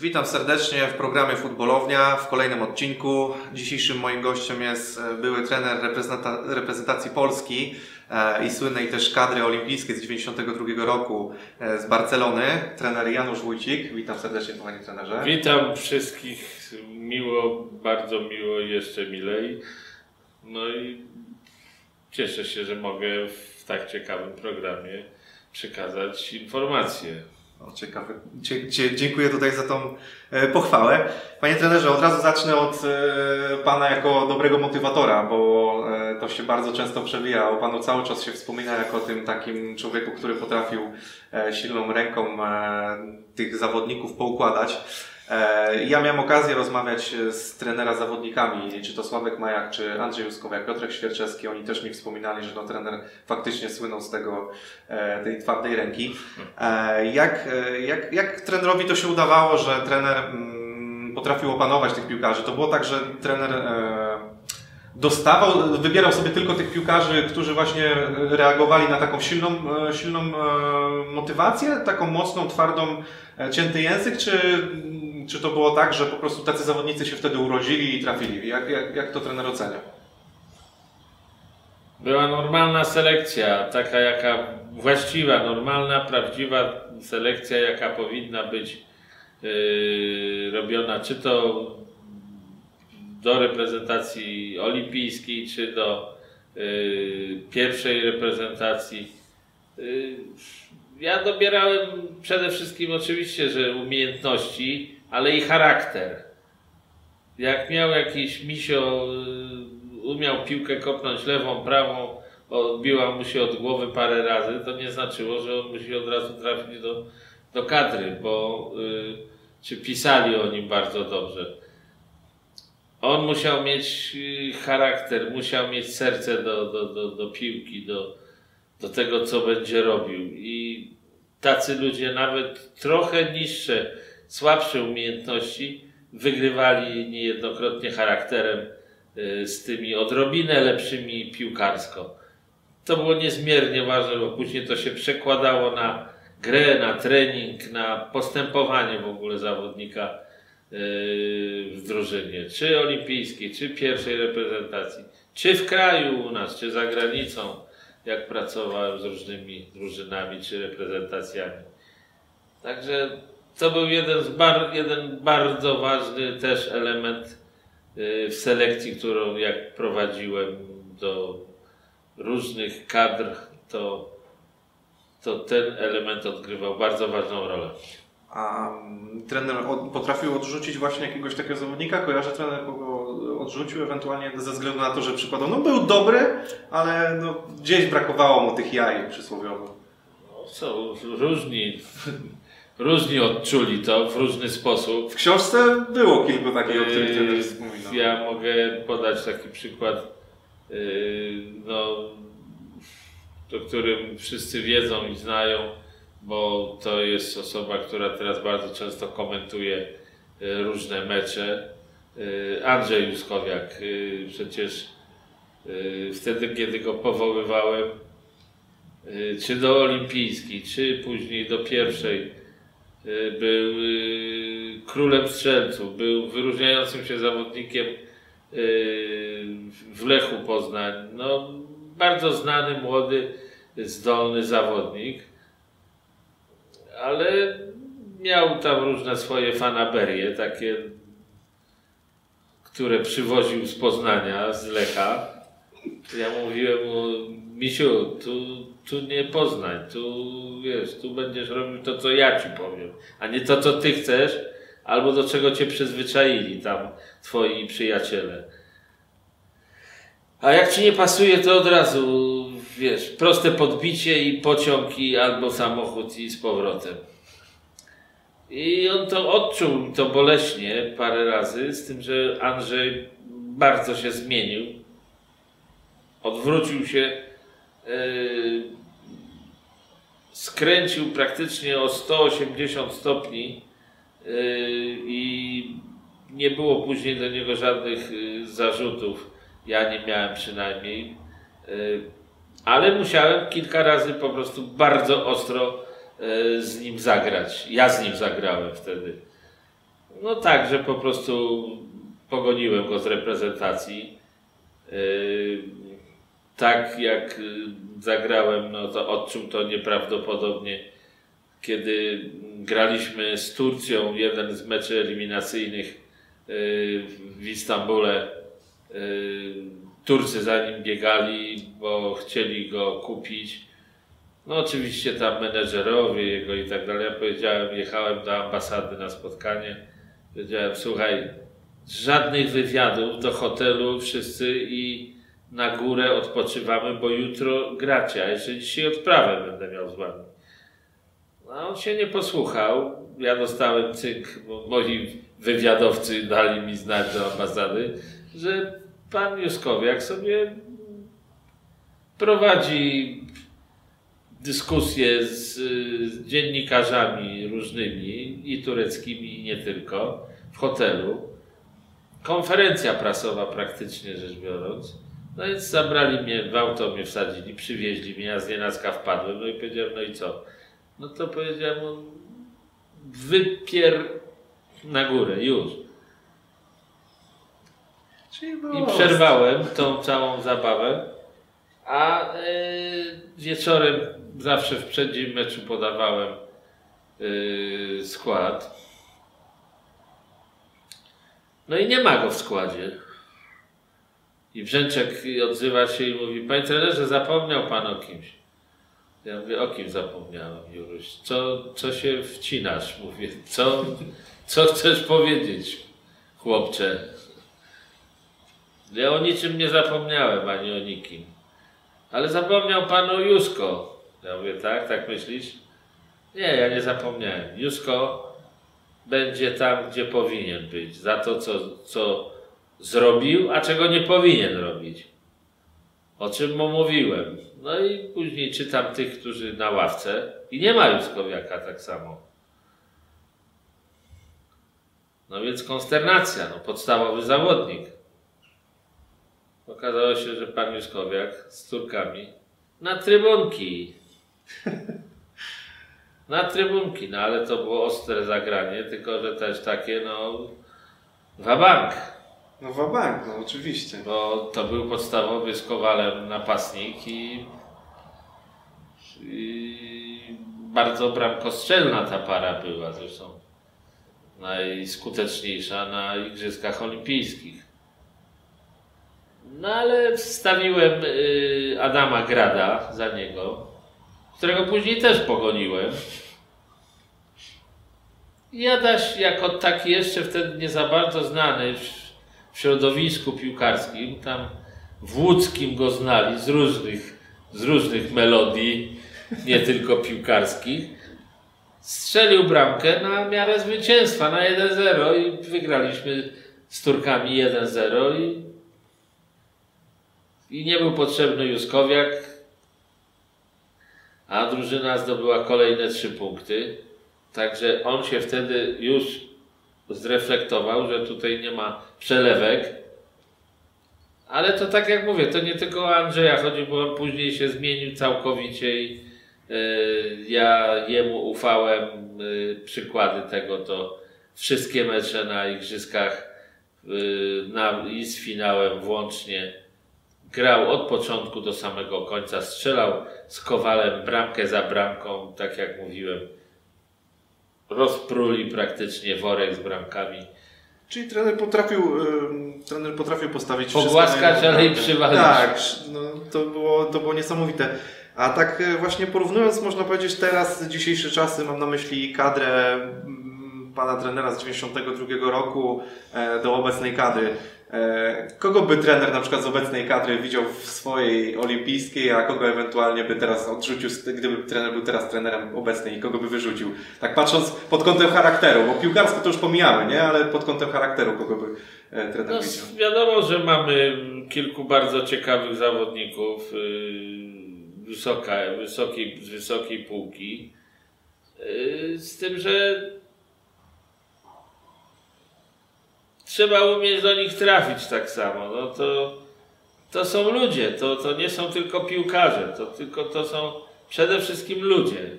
Witam serdecznie w programie Futbolownia w kolejnym odcinku. Dzisiejszym moim gościem jest e, były trener reprezenta- reprezentacji Polski e, i słynnej też kadry olimpijskiej z 92 roku e, z Barcelony, trener Janusz Wójcik. Witam serdecznie panie trenerze. Witam wszystkich miło, bardzo miło jeszcze milej. No i cieszę się, że mogę w tak ciekawym programie przekazać informacje. O, ciekawe. Dziękuję tutaj za tą e, pochwałę. Panie trenerze, od razu zacznę od e, Pana jako dobrego motywatora, bo e, to się bardzo często przewija. O Panu cały czas się wspomina jako tym takim człowieku, który potrafił silną ręką tych zawodników poukładać. E, Ja miałem okazję rozmawiać z trenera zawodnikami, czy to Sławek Majak, czy Andrzej Juskowiak, Piotrek Świerczewski. Oni też mi wspominali, że no, trener faktycznie słynął z tego, e, tej twardej ręki. E, Jak, e, jak, jak trenerowi to się udawało, że trener mm, potrafił opanować tych piłkarzy? To było tak, że trener e, dostawał, wybierał sobie tylko tych piłkarzy, którzy właśnie reagowali na taką silną, e, silną e, motywację, taką mocną, twardą, e, cięty język, czy, czy to było tak, że po prostu tacy zawodnicy się wtedy urodzili i trafili? Jak, jak, jak to trener ocenia? Była normalna selekcja, taka jaka właściwa, normalna, prawdziwa selekcja, jaka powinna być yy, robiona, czy to do reprezentacji olimpijskiej, czy do yy, pierwszej reprezentacji. Yy, ja dobierałem przede wszystkim oczywiście, że umiejętności, ale i charakter. Jak miał jakiś misio, y, umiał piłkę kopnąć lewą, prawą, odbiła mu się od głowy parę razy, to nie znaczyło, że on musi od razu trafić do, do kadry, bo y, czy pisali o nim bardzo dobrze. On musiał mieć y, charakter, musiał mieć serce do, do, do, do piłki, do, do tego, co będzie robił. I tacy ludzie, nawet trochę niższe, słabsze umiejętności, wygrywali niejednokrotnie charakterem y, z tymi odrobinę lepszymi piłkarsko. To było niezmiernie ważne, bo później to się przekładało na grę, na trening, na postępowanie w ogóle zawodnika y, w drużynie, czy olimpijskiej, czy pierwszej reprezentacji, czy w kraju u nas, czy za granicą, jak pracowałem z różnymi drużynami, czy reprezentacjami. Także to był jeden, z bar, jeden bardzo ważny też element y, w selekcji, którą jak prowadziłem do różnych kadr, to, to ten element odgrywał bardzo ważną rolę. A mm, trener potrafił odrzucić właśnie jakiegoś takiego zawodnika? Kojarzę trener, kogo odrzucił ewentualnie ze względu na to, że przykładowo no był dobry, ale no, gdzieś brakowało mu tych jaj przysłowiowo. Są różni, różni odczuli to w różny sposób. W książce było kilku takich, o których trener Yy, wspominał. Ja mogę podać taki przykład, yy, no, o którym wszyscy wiedzą i znają, bo to jest osoba, która teraz bardzo często komentuje yy, różne mecze. Andrzej Juskowiak, przecież wtedy, kiedy go powoływałem, czy do olimpijskiej, czy później do pierwszej, był yy, królem strzelców, był wyróżniającym się zawodnikiem yy, w Lechu Poznań. No, bardzo znany, młody, zdolny zawodnik, ale miał tam różne swoje fanaberie, takie, które przywoził z Poznania, z Lecha. Ja mówiłem mu, Misiu, tu, tu nie Poznań, tu wiesz, tu będziesz robił to, co ja ci powiem, a nie to, co ty chcesz, albo do czego cię przyzwyczaili tam twoi przyjaciele. A jak ci nie pasuje, to od razu, wiesz, proste podbicie i pociąg i albo samochód i z powrotem. I on to odczuł, to boleśnie parę razy, z tym, że Andrzej bardzo się zmienił. Odwrócił się, yy, skręcił praktycznie o 180 stopni yy, i nie było później do niego żadnych yy, zarzutów. Ja nie miałem przynajmniej. Yy, ale musiałem kilka razy po prostu bardzo ostro z nim zagrać. Ja z nim zagrałem wtedy. No tak, że po prostu pogoniłem go z reprezentacji. Tak jak zagrałem, no to odczuł to nieprawdopodobnie, kiedy graliśmy z Turcją jeden z meczy eliminacyjnych yy, w Istambule. Yy, Turcy za nim biegali, bo chcieli go kupić. No oczywiście tam menedżerowie jego i tak dalej. Ja powiedziałem, jechałem do ambasady na spotkanie. Powiedziałem, słuchaj, żadnych wywiadów do hotelu wszyscy i na górę odpoczywamy, bo jutro gracie, a jeszcze dzisiaj odprawę będę miał z wami. No, on się nie posłuchał. Ja dostałem cynk, bo moi wywiadowcy dali mi znać do ambasady, że pan Juskowiak sobie prowadzi dyskusje z, z dziennikarzami różnymi, i tureckimi, i nie tylko, w hotelu. Konferencja prasowa praktycznie rzecz biorąc. No więc zabrali mnie, w auto mnie wsadzili, przywieźli mnie, ja z nienacka wpadłem, no i powiedziałem, no i co? No to powiedziałem, wypier na górę, już. I przerwałem tą całą zabawę, a yy, wieczorem zawsze w przeddzień meczu podawałem yy, skład. No i nie ma go w składzie. I Brzęczek odzywa się i mówi, panie trenerze, zapomniał pan o kimś. Ja mówię, o kim zapomniałem, Juruś? Co, co się wcinasz? Mówię, co, co chcesz powiedzieć, chłopcze? Ja o niczym nie zapomniałem, ani o nikim. Ale zapomniał pan o Jusko. Ja mówię, tak, tak myślisz? Nie, ja nie zapomniałem. Jusko będzie tam, gdzie powinien być. Za to, co, co zrobił, a czego nie powinien robić. O czym mu mówiłem. No i później czytam tych, którzy na ławce i nie ma Juskowiaka tak samo. No więc konsternacja, no podstawowy zawodnik. Okazało się, że pan Juskowiak z Turkami na trybunki. Na trybunki, no ale to było ostre zagranie, tylko że też takie, no, wabank. No wabank, no oczywiście. Bo to był podstawowy z Kowalem napastnik i, i bardzo bramkostrzelna ta para była zresztą. Najskuteczniejsza na Igrzyskach Olimpijskich. No ale wstawiłem y, Adama Grada za niego, którego później też pogoniłem. I Adaś jako taki jeszcze wtedy nie za bardzo znany w, środowisku piłkarskim, tam w łódzkim go znali z różnych, z różnych melodii, nie tylko piłkarskich. Strzelił bramkę na miarę zwycięstwa, na 1-0 i wygraliśmy z Turkami 1-0 i i nie był potrzebny Juskowiak, a drużyna zdobyła kolejne trzy punkty. Także on się wtedy już zreflektował, że tutaj nie ma przelewek. Ale to tak jak mówię, to nie tylko Andrzeja chodzi, bo on później się zmienił całkowicie i yy, ja jemu ufałem. Yy, przykłady tego to wszystkie mecze na igrzyskach yy, na, i z finałem włącznie grał od początku do samego końca, strzelał z Kowalem bramkę za bramką, tak jak mówiłem. Rozpruli praktycznie worek z bramkami. Czyli trener potrafił, trener potrafił postawić Pogłaskać, ale i przywalić. Tak, no, to, było, to było niesamowite. A tak e, właśnie porównując, można powiedzieć teraz, dzisiejsze czasy, mam na myśli kadrę mm, pana trenera z 92 roku e, do obecnej kadry. E, kogo by trener na przykład z obecnej kadry widział w swojej olimpijskiej, a kogo ewentualnie by teraz odrzucił, gdyby trener był teraz trenerem obecnej i kogo by wyrzucił? Tak patrząc pod kątem charakteru, bo piłkarsko to już pomijamy, nie? Ale pod kątem charakteru kogo by e, trener no, widział? Wiadomo, że mamy kilku bardzo ciekawych zawodników y, wysoka, wysokiej, z wysokiej półki. Y, z tym, że trzeba umieć do nich trafić tak samo. No to, to są ludzie, to, to nie są tylko piłkarze, to tylko to są przede wszystkim ludzie.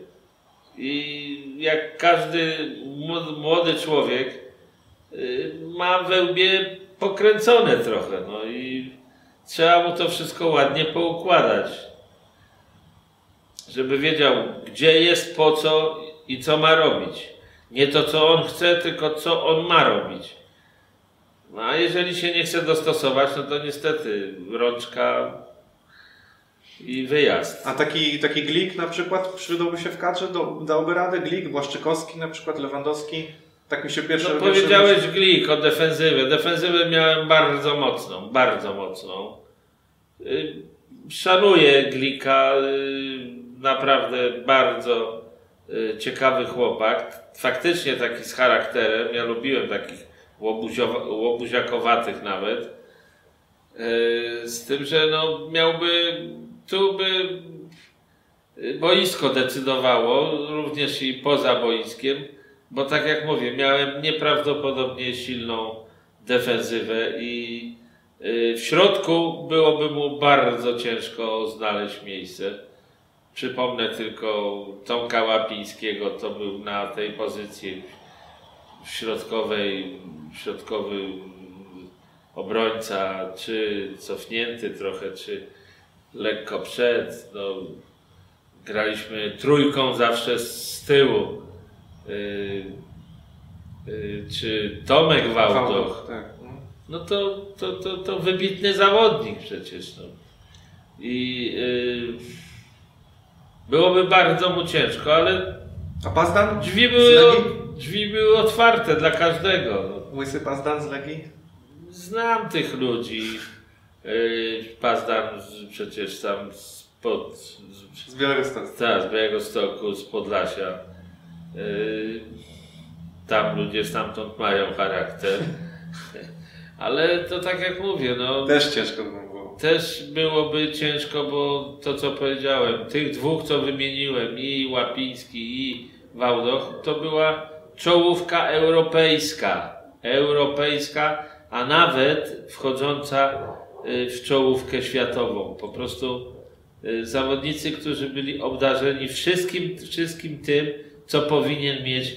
I jak każdy młody człowiek, y, ma we łbie pokręcone trochę, no i trzeba mu to wszystko ładnie poukładać. Żeby wiedział, gdzie jest, po co i co ma robić. Nie to, co on chce, tylko co on ma robić. No a jeżeli się nie chce dostosować, no to niestety rączka i wyjazd. A taki, taki Glik na przykład przydałby się w kadrze? Do, dałby radę? Glik, Błaszczykowski na przykład, Lewandowski? Tak mi się pierwsze... No pierwsze powiedziałeś Glik o defensywie. Defensywę miałem bardzo mocną, bardzo mocną. Y, Szanuję Glika, y, naprawdę bardzo y, ciekawy chłopak. Faktycznie taki z charakterem. Ja lubiłem takich łobuziakowatych nawet. Y, Z tym, że no miałby, tu by boisko decydowało, również i poza boiskiem, bo tak jak mówię, miałem nieprawdopodobnie silną defensywę i y, w środku byłoby mu bardzo ciężko znaleźć miejsce. Przypomnę tylko Tomka Łapińskiego, to był na tej pozycji środkowej, środkowy obrońca, czy cofnięty trochę, czy lekko przed. No, graliśmy trójką zawsze z tyłu. Yy, yy, czy Tomek Wałdoch. Tak. no. To, to, to, to wybitny zawodnik przecież. No. I yy, byłoby bardzo mu ciężko, ale A Pazdan? drzwi były? Drzwi były otwarte dla każdego. Łysy Pazdan z Legii? Znam tych ludzi. Yy, Pazdan przecież tam spod, z, Z Białegostoku. tak, z Białego Stoku, z Podlasia. Yy, tam ludzie stamtąd mają charakter. Ale to tak jak mówię, no Też ciężko by było. też byłoby ciężko, bo to co powiedziałem, tych dwóch co wymieniłem, i Łapiński i Wałdoch, to była czołówka europejska. Europejska, a nawet wchodząca y, w czołówkę światową. Po prostu y, zawodnicy, którzy byli obdarzeni wszystkim, wszystkim tym, co powinien mieć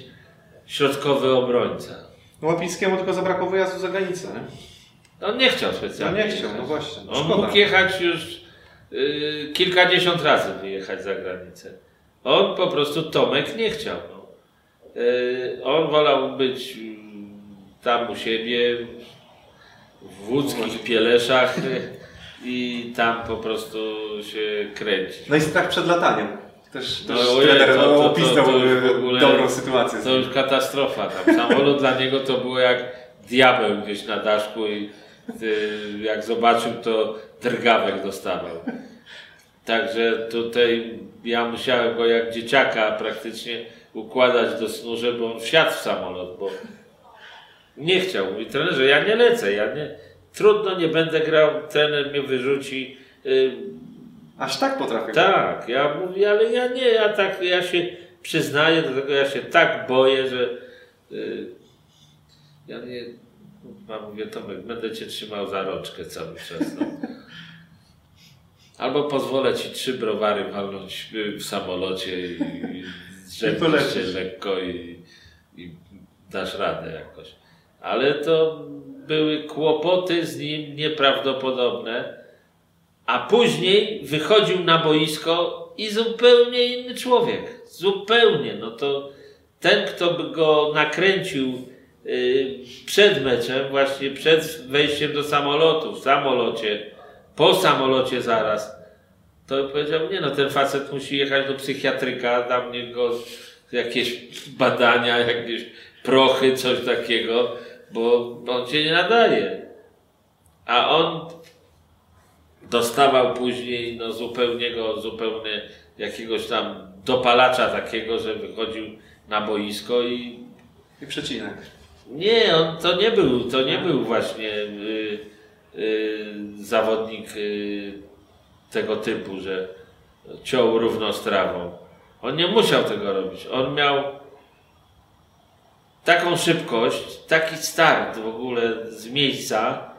środkowy obrońca. No, Łapińskiemu tylko zabrakło wyjazdu za granicę, nie? On nie chciał No specjalnie. nie chciał, no właśnie. On Szkoda. mógł jechać już y, kilkadziesiąt razy wyjechać za granicę. On po prostu Tomek nie chciał. Y, on wolał być tam u siebie w łódzkich Pieleszach i tam po prostu się kręcić. No i strach przed lataniem. Też, No też ojej, trener to- to- to- opisał to e, ogóle- dobrą sytuację. To już katastrofa. Tam samolot dla niego to było jak diabeł gdzieś na daszku i y, jak zobaczył, to drgawek dostawał. Także tutaj ja musiałem go jak dzieciaka praktycznie układać do snu, żeby on wsiadł w samolot, bo nie chciał. Mówi trenerze, ja nie lecę, ja nie, trudno, nie będę grał, trener mnie wyrzuci. Y, Aż tak potrafię. tak, ja mówię, ale ja nie, ja tak, ja się przyznaję do tego, ja się tak boję, że y, ja nie, ja mówię, Tomek, będę cię trzymał za rączkę cały czas. No. Albo pozwolę ci trzy browary walnąć y, w samolocie i, i zrzekniesz się lekko i, i dasz radę jakoś. Ale to były kłopoty z nim nieprawdopodobne. A później wychodził na boisko i zupełnie inny człowiek. Zupełnie. No to ten, kto by go nakręcił y, przed meczem, właśnie przed wejściem do samolotu, w samolocie, po samolocie zaraz, to powiedział, nie no, ten facet musi jechać do psychiatryka, dam niego jakieś badania, jakieś prochy, coś takiego, bo on się nie nadaje. A on dostawał później no, zupełnego, zupełnie jakiegoś tam dopalacza takiego, że wychodził na boisko i I przecinek. nie, on to nie był, to nie był właśnie y, y, zawodnik y, tego typu, że ciął równo z trawą. On nie musiał tego robić. On miał taką szybkość, taki start w ogóle z miejsca,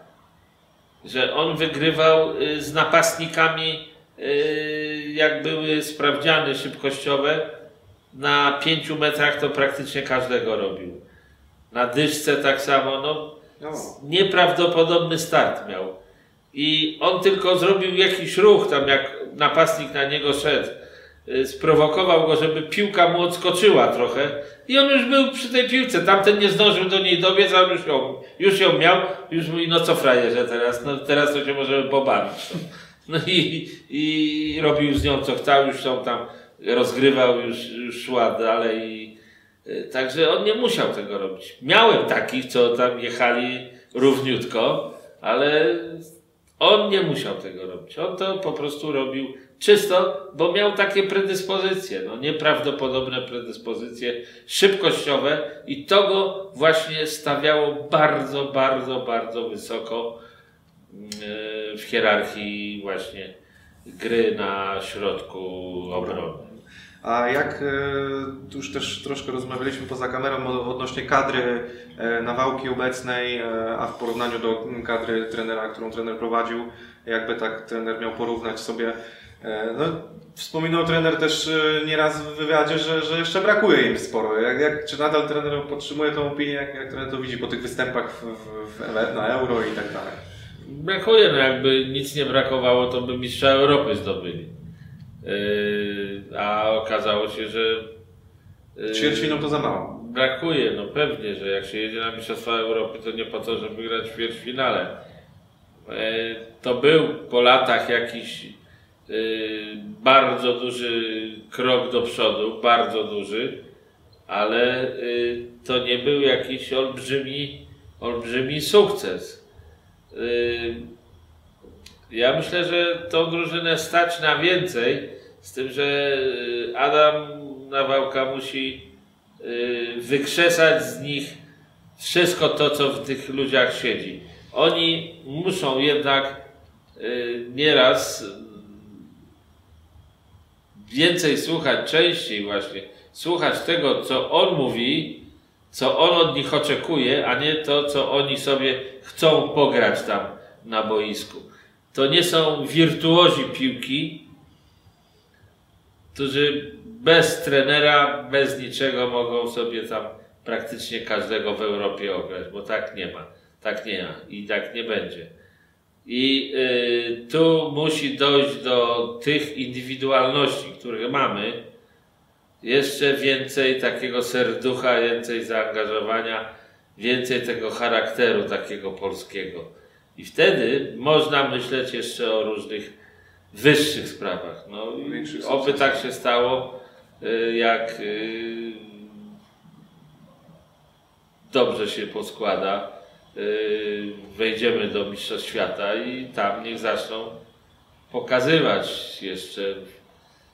że on wygrywał y, z napastnikami, y, jak były sprawdziany szybkościowe, na pięciu metrach to praktycznie każdego robił. Na dyszce tak samo, no No. nieprawdopodobny start miał. I on tylko zrobił jakiś ruch tam, jak napastnik na niego szedł. y, Sprowokował go, żeby piłka mu odskoczyła trochę. I on już był przy tej piłce. Tamten nie zdążył do niej dobiec, a on już ją, już ją miał. Już mówi, no co frajerze teraz? No teraz to się możemy pobawić. No i, i robił z nią co chciał, już ją tam rozgrywał, już, już szła dalej. I, y, Także on nie musiał tego robić. Miałem takich, co tam jechali równiutko, ale on nie musiał tego robić. On to po prostu robił czysto, bo miał takie predyspozycje, no nieprawdopodobne predyspozycje szybkościowe i to go właśnie stawiało bardzo, bardzo, bardzo wysoko yy, w hierarchii właśnie gry na środku obrony. A jak e, już też troszkę rozmawialiśmy poza kamerą odnośnie kadry e, Nawałki obecnej, e, a w porównaniu do kadry trenera, którą trener prowadził, jakby tak trener miał porównać sobie. No, wspominał trener też nieraz w wywiadzie, że, że jeszcze brakuje im sporo. Jak, jak, czy nadal trener podtrzymuje tą opinię, jak, jak trener to widzi po tych występach w, w, w, na Euro i tak dalej? Brakuje, no jakby nic nie brakowało, to by mistrza Europy zdobyli. Yy, a okazało się, że yy, Ćwierćfinał to za mało. Brakuje, no pewnie, że jak się jedzie na Mistrzostwa Europy, to nie po to, żeby grać w ćwierćfinale. E, To był po latach jakiś bardzo duży krok do przodu, bardzo duży, ale to nie był jakiś olbrzymi, olbrzymi sukces. Ja myślę, że tą drużynę stać na więcej, z tym, że e, Adam Nawałka musi y, wykrzesać z nich wszystko to, co w tych ludziach siedzi. Oni muszą jednak y, nieraz y, więcej słuchać, częściej właśnie, słuchać tego, co on mówi, co on od nich oczekuje, a nie to, co oni sobie chcą pograć tam na boisku. To nie są wirtuozi piłki, którzy bez trenera, bez niczego mogą sobie tam praktycznie każdego w Europie ograć, bo tak nie ma. Tak nie ma i tak nie będzie. I y, tu musi dojść do tych indywidualności, które mamy, jeszcze więcej takiego serducha, więcej zaangażowania, więcej tego charakteru takiego polskiego. I wtedy można myśleć jeszcze o różnych wyższych sprawach. No, oby tak się stało, y, jak y, dobrze się poskłada. y, Wejdziemy do Mistrzostw Świata i tam niech zaczną pokazywać jeszcze,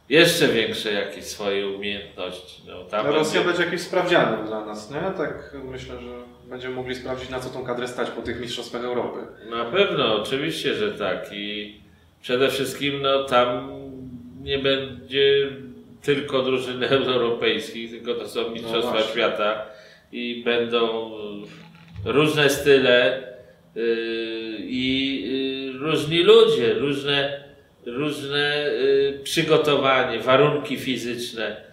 jeszcze większe jakieś swoje umiejętności. No, tam Ale Rosja będzie- będzie jakimś sprawdzianem dla nas, nie? Tak myślę, że będziemy mogli sprawdzić, na co tą kadrę stać po tych Mistrzostwach Europy. Na pewno, oczywiście, że tak. I przede wszystkim no, tam nie będzie tylko drużyn europejskich, tylko to są Mistrzostwa właśnie. Świata i będą różne style yy, i yy, różni ludzie, różne, różne yy, przygotowanie, warunki fizyczne.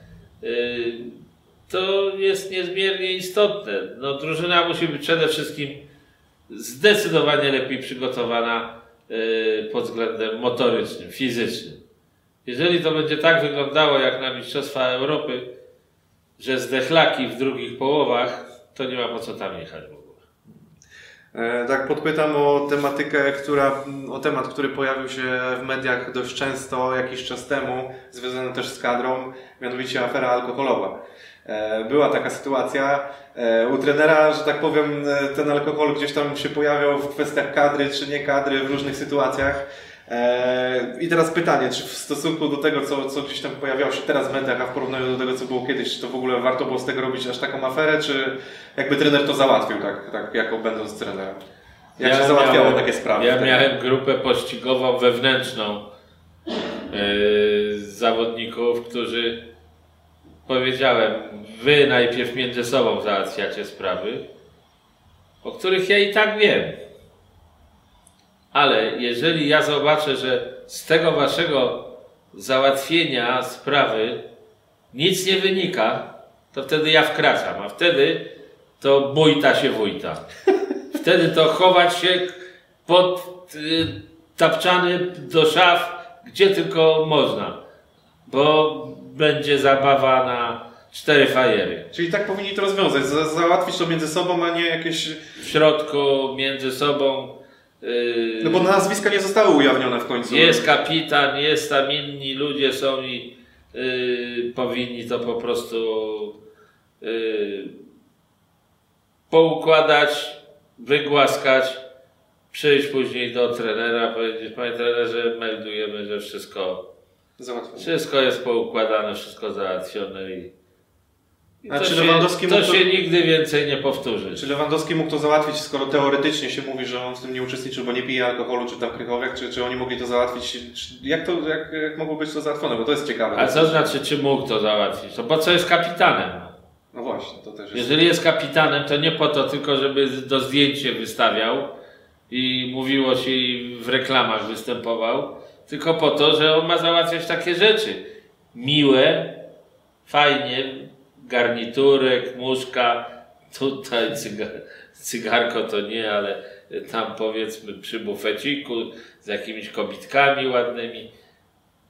To jest niezmiernie istotne. No, drużyna musi być przede wszystkim zdecydowanie lepiej przygotowana y, pod względem motorycznym, fizycznym. Jeżeli to będzie tak wyglądało jak na Mistrzostwa Europy, że zdechlaki w drugich połowach, to nie ma po co tam jechać w ogóle. E, Tak podpytam o tematykę, która, o temat, który pojawił się w mediach dość często jakiś czas temu, związany też z kadrą, mianowicie afera alkoholowa. E, Była taka sytuacja e, u trenera, że tak powiem, e, ten alkohol gdzieś tam się pojawiał w kwestiach kadry czy nie kadry w różnych sytuacjach. I teraz pytanie, czy w stosunku do tego, co, co gdzieś tam pojawiało się teraz w mediach, a w porównaniu do tego, co było kiedyś, czy to w ogóle warto było z tego robić aż taką aferę, czy jakby trener to załatwił, tak, tak jako będąc trenerem? Jak się załatwiało miałem- takie sprawy? Ja wtedy? miałem grupę pościgową wewnętrzną yy, zawodników, którzy powiedziałem, wy najpierw między sobą załatwiacie sprawy, o których ja i tak wiem. Ale jeżeli ja zobaczę, że z tego waszego załatwienia sprawy nic nie wynika, to wtedy ja wkraczam, a wtedy to bójta się wójta. Wtedy to chować się pod y, tapczany do szaf, gdzie tylko można. Bo będzie zabawa na cztery fajery. Czyli tak powinni to rozwiązać, za, załatwić to między sobą, a nie jakieś... W środku, między sobą. y, No bo nazwiska nie zostały ujawnione w końcu. Jest kapitan, jest tam inni ludzie są i y, powinni to po prostu y, poukładać, wygłaskać, przyjść później do trenera, powiedzieć, panie trenerze, meldujemy, że wszystko, Załatwione. wszystko jest poukładane, wszystko załatwione i, i A to, czy się, Lewandowski to mógł to- się nigdy więcej nie powtórzy. Czy Lewandowski mógł to załatwić, skoro teoretycznie się mówi, że on w tym nie uczestniczył, bo nie pije alkoholu, czy tam krychowiak, czy, czy oni mogli to załatwić? Czy, jak, to, jak, jak mogło być to załatwione? Bo to jest ciekawe. A co znaczy, czy mógł to załatwić? To po co jest kapitanem? No właśnie, to też jest... Jeżeli jest kapitanem, to nie po to tylko, żeby do zdjęcie wystawiał i mówiło się i w reklamach występował, tylko po to, że on ma załatwiać takie rzeczy. Miłe, fajnie, garniturek, muszka, tutaj cygar, cygarko to nie, ale tam powiedzmy przy bufeciku z jakimiś kobitkami ładnymi.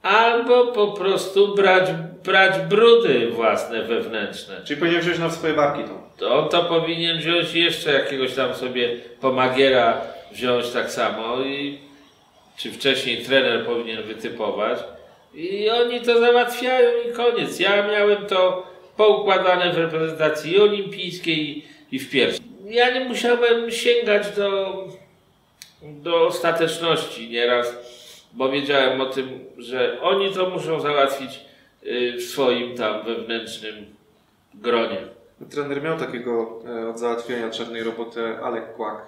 Albo po prostu brać, brać brudy własne wewnętrzne. Czyli powinien wziąć na swoje barki to. To to powinien wziąć jeszcze jakiegoś tam sobie pomagiera wziąć tak samo i czy wcześniej trener powinien wytypować i oni to załatwiają i koniec. Ja miałem to poukładane w reprezentacji olimpijskiej i w pierwszej. Ja nie musiałem sięgać do, do ostateczności nieraz, bo wiedziałem o tym, że oni to muszą załatwić y, w swoim tam wewnętrznym gronie. Trener miał takiego e, od załatwienia czarnej roboty Alek Kłak.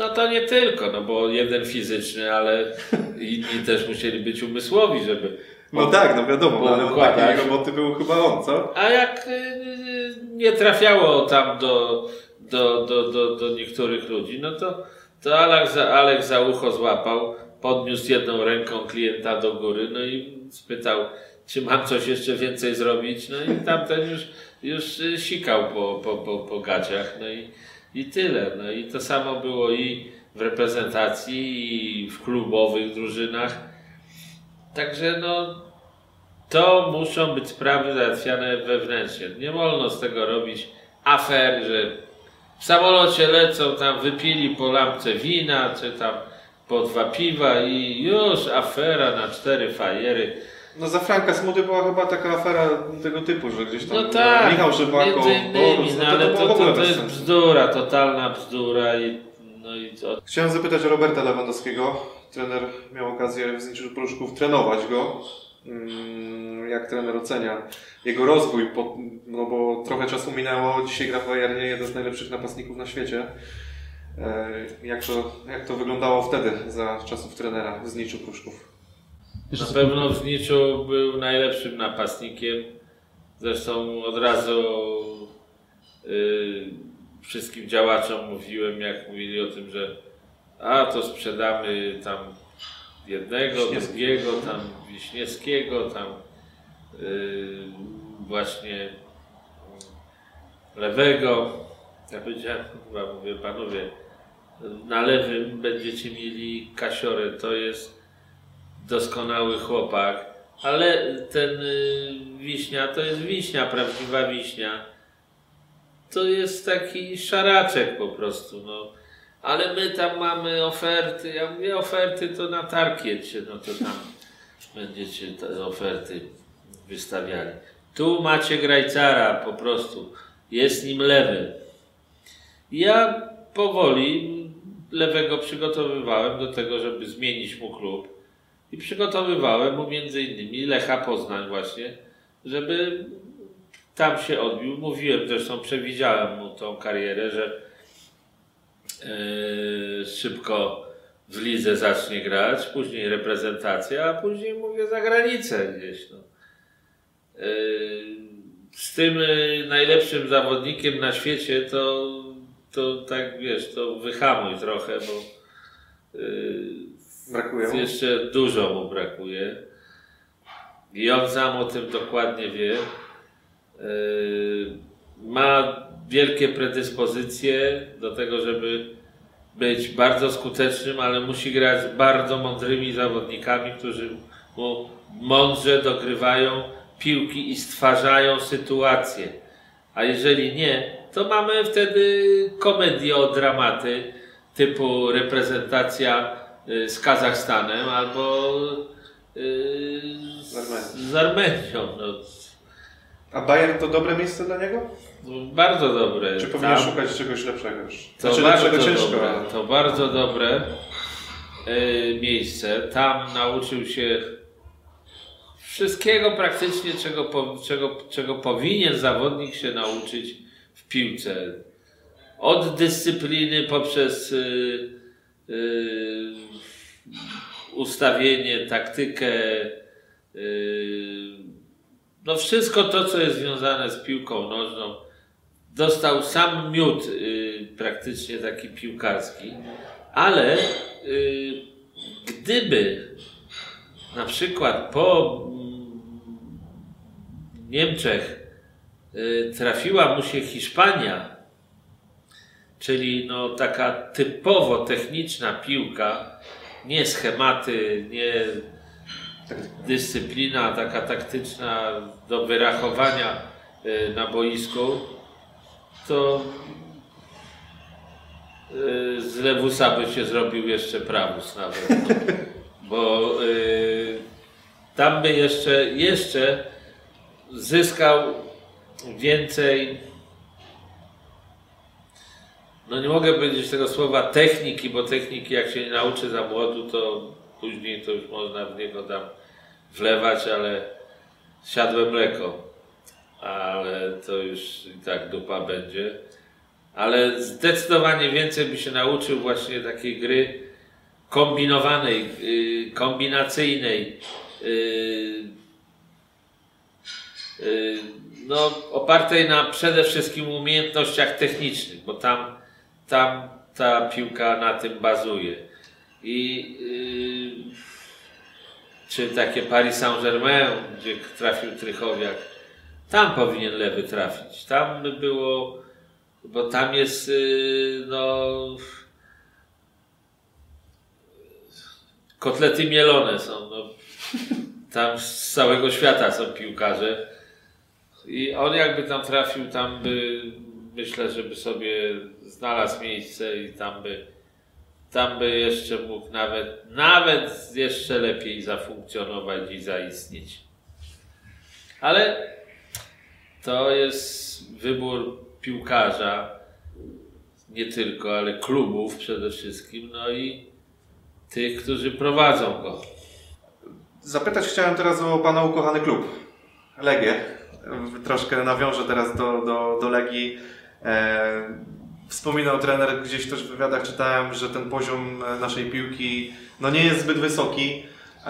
No to nie tylko, no bo jeden fizyczny, ale inni też musieli być umysłowi, żeby. No tak, no wiadomo, no, ale od Poukładać. takiej roboty był chyba on, co? A jak y, nie trafiało tam do, do, do, do, do niektórych ludzi, no to, to Alek, za, Alek za ucho złapał, podniósł jedną ręką klienta do góry, no i spytał, czy mam coś jeszcze więcej zrobić, no i tamten już, już y, sikał po, po, po, po gaciach, no i, i tyle. No i to samo było i w reprezentacji, i w klubowych drużynach. Także no, to muszą być sprawy załatwiane wewnętrznie. Nie wolno z tego robić afer, że w samolocie lecą, tam wypili po lampce wina, czy tam po dwa piwa i już afera na cztery fajery. No za Franka Smudy była chyba taka afera tego typu, że gdzieś tam No tak, Michał Żybako, Borus, no, no ale to, to, to, to jest bzdura, totalna bzdura i no i co? Chciałem zapytać o Roberta Lewandowskiego. Trener miał okazję w Zniczu Pruszków trenować go. Mm, Jak trener ocenia jego rozwój, po, no bo trochę czasu minęło, dzisiaj gra w Bayernie, jeden z najlepszych napastników na świecie. E, Jak to, jak to wyglądało wtedy za czasów trenera w Zniczu Pruszków? Na pewno w Zniczu był najlepszym napastnikiem. Zresztą od razu y, wszystkim działaczom mówiłem, jak mówili o tym, że a to sprzedamy tam jednego, drugiego, tam Wiśniewskiego, tam y, właśnie lewego. Ja powiedziałem, chyba mówię, panowie, na lewym będziecie mieli Kasiorę, to jest doskonały chłopak, ale ten y, wiśnia to jest wiśnia, prawdziwa wiśnia. To jest taki szaraczek po prostu, no. Ale my tam mamy oferty, ja mówię oferty to na tarkiecie, no to tam będziecie te oferty wystawiali. Tu macie grajcara po prostu, jest nim lewy. Ja powoli lewego przygotowywałem do tego, żeby zmienić mu klub. I przygotowywałem mu między innymi Lecha Poznań właśnie, żeby tam się odbił. Mówiłem zresztą, przewidziałem mu tą karierę, że yy, szybko w lidze zacznie grać, później reprezentacja, a później mówię za granicę gdzieś. No. Yy, z tym yy, najlepszym zawodnikiem na świecie to, to tak wiesz, to wyhamuj trochę, bo yy, Brakuje jeszcze dużo mu brakuje. I on sam o tym dokładnie wie. Yy, Ma wielkie predyspozycje do tego, żeby być bardzo skutecznym, ale musi grać z bardzo mądrymi zawodnikami, którzy mu mądrze dogrywają piłki i stwarzają sytuację. A jeżeli nie, to mamy wtedy komedię o dramaty typu reprezentacja z Kazachstanem albo y, Z Armenią. z Armenią. No, A Bayern to dobre miejsce dla niego? no, bardzo dobre. Czy powinien Tam- szukać czegoś lepszego już? To Znaczy bardzo ciężko. dobre, ale- to bardzo dobre y, miejsce. Tam nauczył się wszystkiego praktycznie, czego, czego, czego powinien zawodnik się nauczyć w piłce. Od dyscypliny poprzez y, y, ustawienie, taktykę, y, no wszystko to, co jest związane z piłką nożną. Dostał sam miód y, praktycznie taki piłkarski, ale gdyby na przykład po mm, Niemczech trafiła mu się Hiszpania, czyli no taka typowo techniczna piłka, nie schematy, nie dyscyplina taka taktyczna do wyrachowania y, na boisku, to y, z Lewusa by się zrobił jeszcze prawus nawet. Bo y, tam by jeszcze, jeszcze zyskał więcej no nie mogę powiedzieć tego słowa techniki, bo techniki jak się nie nauczy za młodu, to później to już można w niego tam wlewać, ale siadłe mleko. Ale to już i tak dupa będzie. Ale zdecydowanie więcej by się nauczył właśnie takiej gry kombinowanej, yy, kombinacyjnej, yy, yy, no, opartej na przede wszystkim umiejętnościach technicznych, bo tam, tam ta piłka na tym bazuje. I yy, czy takie Paris Saint-Germain, gdzie trafił Trychowiak, tam powinien lewy trafić. Tam by było, bo tam jest, yy, no, kotlety mielone są. No. Tam z całego świata są piłkarze. I on jakby tam trafił, tam by, myślę, żeby sobie znalazł miejsce i tam by, tam by jeszcze mógł nawet, nawet jeszcze lepiej zafunkcjonować i zaistnieć. Ale to jest wybór piłkarza, nie tylko, ale klubów przede wszystkim, no i tych, którzy prowadzą go. Zapytać chciałem teraz o Pana ukochany klub, Legię. Troszkę nawiążę teraz do, do, do Legii. E, wspominał trener, gdzieś też w wywiadach czytałem, że ten poziom naszej piłki no nie jest zbyt wysoki, e,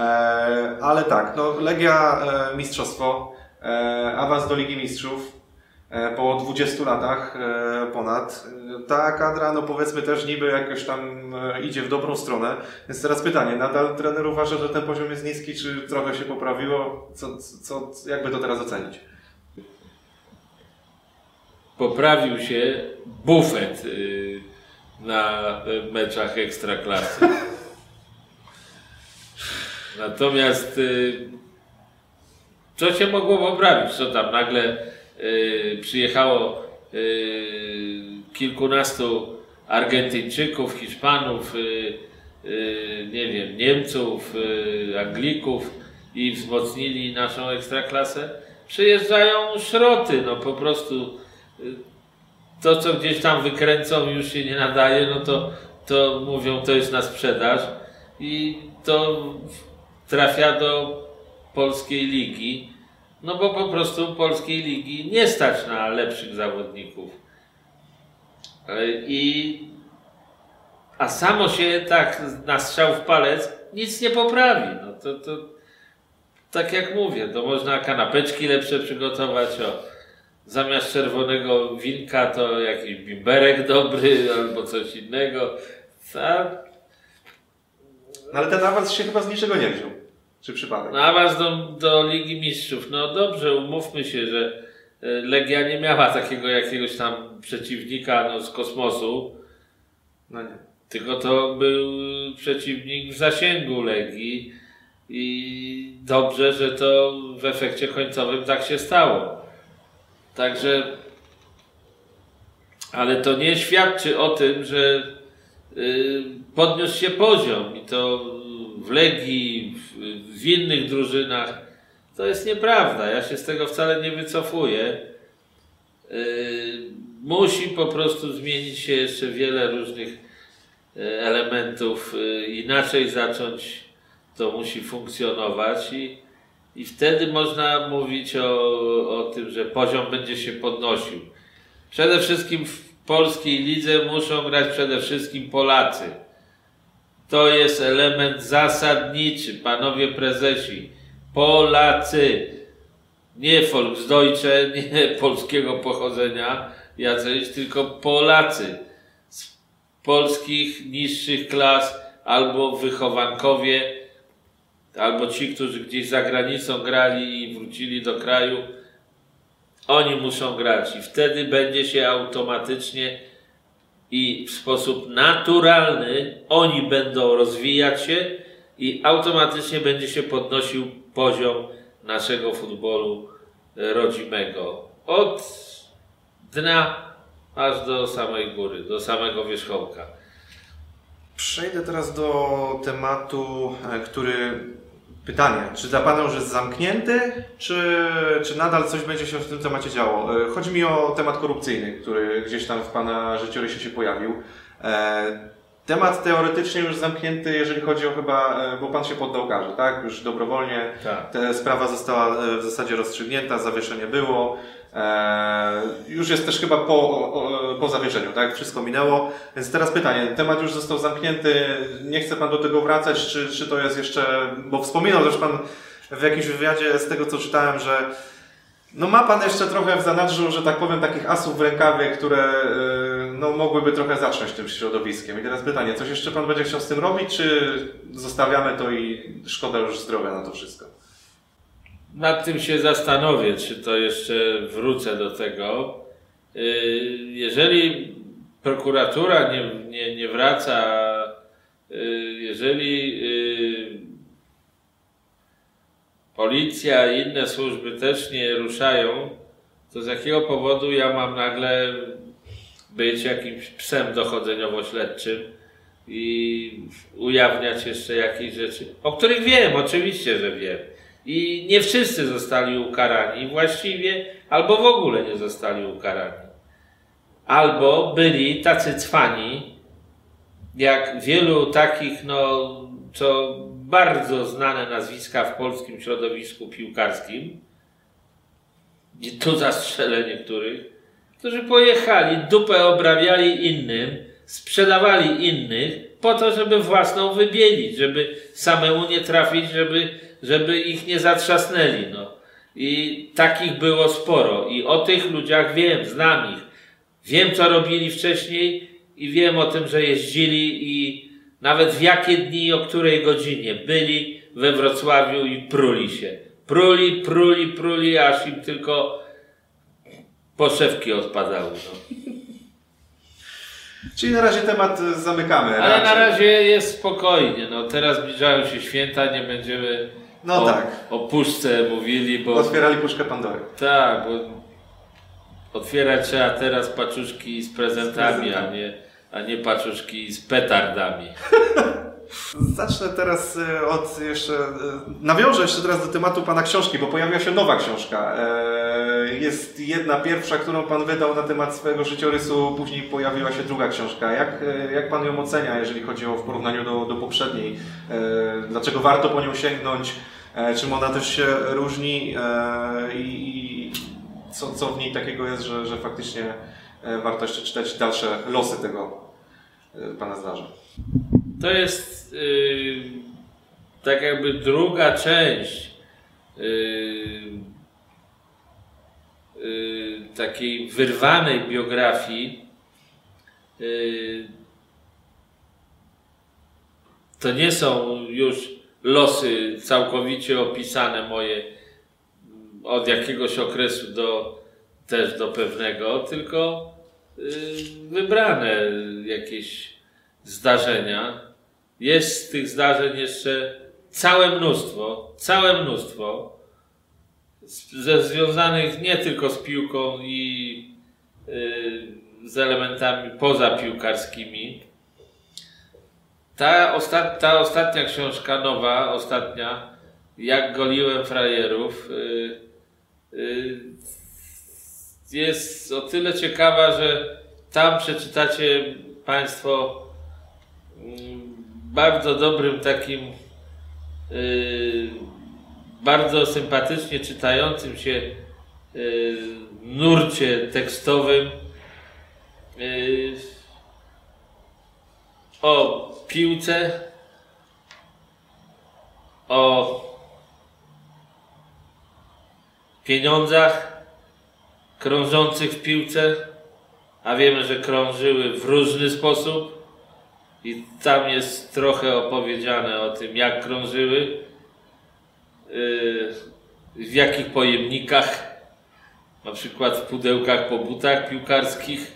ale tak, no Legia e, mistrzostwo, e, awans do Ligi Mistrzów e, po 20 latach e, ponad. E, Ta kadra, no powiedzmy też niby jakoś tam e, idzie w dobrą stronę. Więc teraz pytanie, nadal trener uważa, że ten poziom jest niski, czy trochę się poprawiło? Co, co, jakby to teraz ocenić? Poprawił się bufet y, na y, meczach ekstraklasy. Natomiast y, co się mogło poprawić? Co tam nagle y, przyjechało y, kilkunastu Argentyńczyków, Hiszpanów, y, nie wiem, Niemców, Anglików i wzmocnili naszą ekstraklasę? Przyjeżdżają szroty, no po prostu to, co gdzieś tam wykręcą już się nie nadaje, no to, to mówią, to jest na sprzedaż i to trafia do polskiej ligi, no bo po prostu polskiej ligi nie stać na lepszych zawodników. E, I, a samo się tak na strzał w palec nic nie poprawi. No to, to tak jak mówię, to można kanapeczki lepsze przygotować, o, zamiast czerwonego winka to jakiś bimberek dobry albo coś innego. No ale ten awans się chyba z niczego nie wziął. Czy przypadek? No awans do, do Ligi Mistrzów. No dobrze, umówmy się, że e, Legia nie miała takiego jakiegoś tam przeciwnika no, z kosmosu, No nie. tylko to był przeciwnik w zasięgu Legii i dobrze, że to w efekcie końcowym tak się stało. Także, ale to nie świadczy o tym, że y, podniósł się poziom i to w Legii, w, innych drużynach. To jest nieprawda. Ja się z tego wcale nie wycofuję. Y, musi po prostu zmienić się jeszcze wiele różnych y, elementów, inaczej zacząć to musi funkcjonować i, i wtedy można mówić o, o tym, że poziom będzie się podnosił. Przede wszystkim w polskiej lidze muszą grać przede wszystkim Polacy. To jest element zasadniczy, panowie prezesi. Polacy, nie Volksdeutsche, nie polskiego pochodzenia jacyś, tylko Polacy z polskich niższych klas albo wychowankowie, albo ci, którzy gdzieś za granicą grali i wrócili do kraju, oni muszą grać i wtedy będzie się automatycznie i w sposób naturalny oni będą rozwijać się i automatycznie będzie się podnosił poziom naszego futbolu e, rodzimego. Od dna aż do samej góry, do samego wierzchołka. Przejdę teraz do tematu, e, który. Pytanie, czy dla Pana już jest zamknięty, czy, czy nadal coś będzie się w tym temacie działo? E, Chodzi mi o temat korupcyjny, który gdzieś tam w Pana życiorysie się pojawił. E, Temat teoretycznie już zamknięty, jeżeli chodzi o chyba, e, bo Pan się poddał karze, tak? Już dobrowolnie. Tak. Ta sprawa została w zasadzie rozstrzygnięta, zawieszenie było. E, już jest też chyba po, o, po zawieszeniu, tak? Wszystko minęło. Więc teraz pytanie, temat już został zamknięty, nie chce Pan do tego wracać, czy, czy to jest jeszcze, bo wspominał też Pan w jakimś wywiadzie z tego, co czytałem, że no ma Pan jeszcze trochę w zanadrzu, że tak powiem, takich asów w rękawie, które e, no, mogłyby trochę zacząć tym środowiskiem. I teraz pytanie, coś jeszcze Pan będzie chciał z tym robić, czy zostawiamy to i szkoda już zdrowia na to wszystko? Nad tym się zastanowię, czy to jeszcze wrócę do tego. Yy, Jeżeli prokuratura nie, nie, nie wraca, yy, jeżeli yy, policja i inne służby też nie ruszają, to z jakiego powodu ja mam nagle być jakimś psem dochodzeniowo-śledczym i ujawniać jeszcze jakieś rzeczy, o których wiem, oczywiście, że wiem. I nie wszyscy zostali ukarani właściwie, albo w ogóle nie zostali ukarani. Albo byli tacy cwani, jak wielu takich, no, co bardzo znane nazwiska w polskim środowisku piłkarskim, tu zastrzelę niektórych, którzy pojechali, dupę obrabiali innym, sprzedawali innych po to, żeby własną wybielić, żeby samemu nie trafić, żeby, żeby ich nie zatrzasnęli. No. I takich było sporo. I o tych ludziach wiem, znam ich. Wiem, co robili wcześniej i wiem o tym, że jeździli i nawet w jakie dni, o której godzinie byli we Wrocławiu i pruli się. Pruli, pruli, pruli, aż im tylko poszewki odpadały. No. Czyli na razie temat y, zamykamy. Ale na raczej. razie jest spokojnie. No, teraz zbliżają się święta, nie będziemy No o, tak. o puszce mówili, bo Otwierali puszkę Pandory. tak, bo otwierać trzeba teraz paczuszki z prezentami, Z a prezentami. nie, a nie paczuszki z petardami. Zacznę teraz y, od jeszcze, y, nawiążę jeszcze teraz do tematu Pana książki, bo pojawiła się nowa książka. E, Jest jedna pierwsza, którą Pan wydał na temat swojego życiorysu, później pojawiła się druga książka. Jak, e, jak Pan ją ocenia, jeżeli chodzi o w porównaniu do, do poprzedniej? E, Dlaczego warto po nią sięgnąć? E, Czym ona też się różni? E, I co, co w niej takiego jest, że, że faktycznie e, warto jeszcze czytać dalsze losy tego e, Pana zdarza? To jest yy, tak jakby druga część yy, yy, takiej wyrwanej biografii. Yy, to nie są już losy całkowicie opisane moje od jakiegoś okresu do też do pewnego, tylko wybrane jakieś zdarzenia. Jest tych zdarzeń jeszcze całe mnóstwo, całe mnóstwo, ze związanych nie tylko z piłką i z elementami pozapiłkarskimi. Ta, ta ostatnia książka, nowa, ostatnia, jak goliłem frajerów, yy, yy, jest o tyle ciekawa, że tam przeczytacie Państwo yy, bardzo dobrym takim, y, bardzo sympatycznie czytającym się y, nurcie tekstowym y, o piłce, o pieniądzach krążących w piłce, a wiemy, że krążyły w różny sposób i tam jest trochę opowiedziane o tym, jak krążyły, yy, w jakich pojemnikach, na przykład w pudełkach po butach piłkarskich.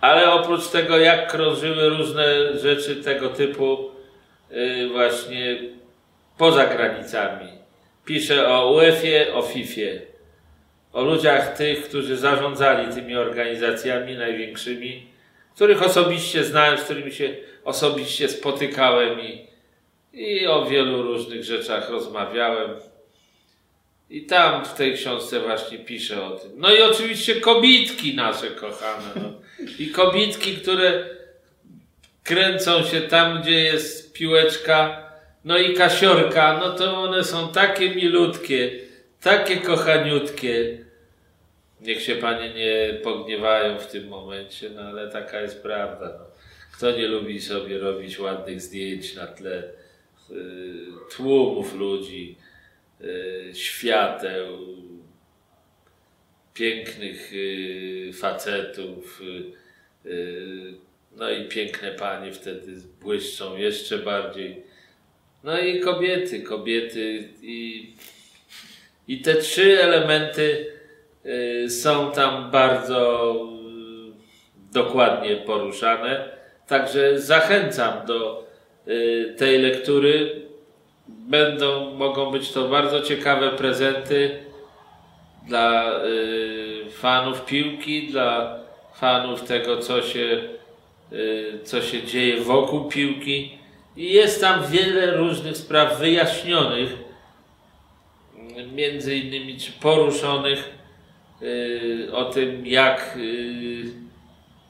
Ale oprócz tego, jak krążyły różne rzeczy tego typu, yy, właśnie poza granicami. Pisze o UEFA, o FIFA, o ludziach tych, którzy zarządzali tymi organizacjami największymi, których osobiście znałem, z którymi się osobiście spotykałem i, i o wielu różnych rzeczach rozmawiałem. I tam w tej książce właśnie piszę o tym. No i oczywiście kobitki nasze kochane. No. I kobitki, które kręcą się tam, gdzie jest piłeczka, no i kasiorka, no to one są takie milutkie, takie kochaniutkie. Niech się panie nie pogniewają w tym momencie, no ale taka jest prawda. No. Kto nie lubi sobie robić ładnych zdjęć na tle y, tłumów ludzi, y, świateł, pięknych y, facetów, y, y, no i piękne panie wtedy błyszczą jeszcze bardziej. No i kobiety, kobiety i, i te trzy elementy są tam bardzo y, dokładnie poruszane. Także zachęcam do y, tej lektury. Będą, mogą być to bardzo ciekawe prezenty dla fanów piłki, dla fanów tego, co się, co się dzieje wokół piłki. I jest tam wiele różnych spraw wyjaśnionych, między innymi czy poruszonych o tym, jak yy,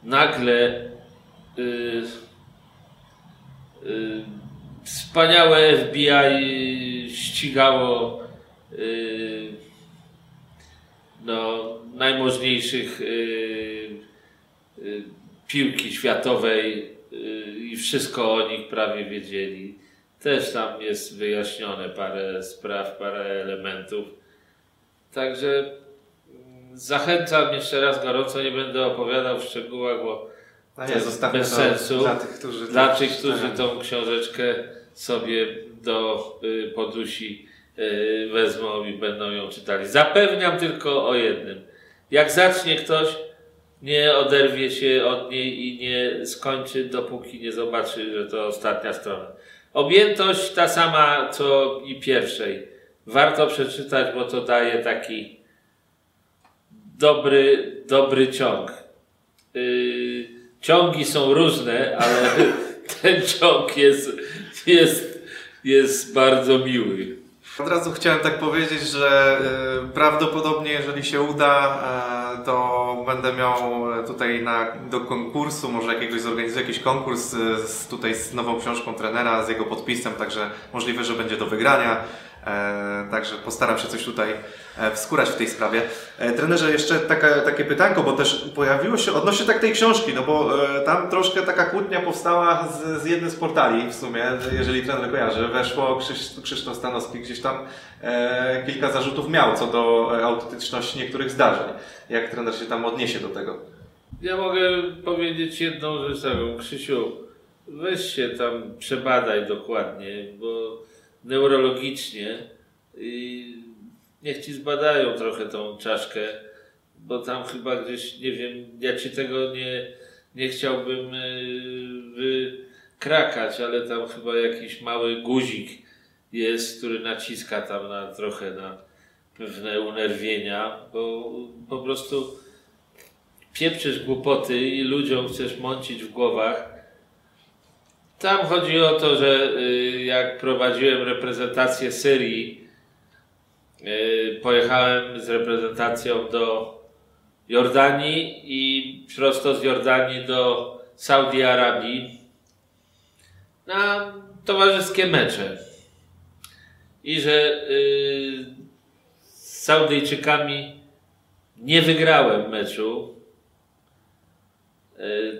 nagle yy wspaniałe FBI ścigało no, najmożniejszych piłki światowej i wszystko o nich prawie wiedzieli. Też tam jest wyjaśnione parę spraw, parę elementów. Także zachęcam jeszcze raz gorąco, nie będę opowiadał w szczegółach, bo no nie, to bez sensu. Dla tych, którzy, dla tych, którzy tą książeczkę sobie do y, podusi y, wezmą i będą ją czytali. Zapewniam tylko o jednym. Jak zacznie ktoś nie oderwie się od niej i nie skończy, dopóki nie zobaczy, że to ostatnia strona. Objętość ta sama, co i pierwszej. Warto przeczytać, bo to daje taki dobry, dobry ciąg. Yy, ciągi są różne, ale ten ciąg jest, jest, jest bardzo miły. Od razu chciałem tak powiedzieć, że y, prawdopodobnie, jeżeli się uda, y, to będę miał tutaj na, do konkursu, może jakiegoś zorganizuję jakiś konkurs z, tutaj z nową książką trenera, z jego podpisem, także możliwe, że będzie do wygrania. E, także postaram się coś tutaj e, wskórać w tej sprawie. E, trenerze, jeszcze taka, takie pytanko, bo też pojawiło się odnośnie tak tej książki, no bo tam troszkę taka kłótnia powstała z, z jednym z portali w sumie, jeżeli trener kojarzy. Weszło Krzysz, Krzysztof Stanowski gdzieś tam kilka zarzutów miał co do autentyczności niektórych zdarzeń. Jak trener się tam odniesie do tego? Ja mogę powiedzieć jedną rzecz taką. Krzysiu, weź się tam przebadaj dokładnie, bo neurologicznie i niech ci zbadają trochę tą czaszkę, bo tam chyba gdzieś, nie wiem, ja ci tego nie, nie chciałbym yy, wykrakać, ale tam chyba jakiś mały guzik jest, który naciska tam na trochę na pewne unerwienia, bo po prostu pieprzysz głupoty i ludziom chcesz mącić w głowach. Tam chodzi o to, że y, jak prowadziłem reprezentację Syrii, y, pojechałem z reprezentacją do Jordanii i prosto z Jordanii do Saudi Arabii na towarzyskie mecze. I że y, z Saudyjczykami nie wygrałem meczu,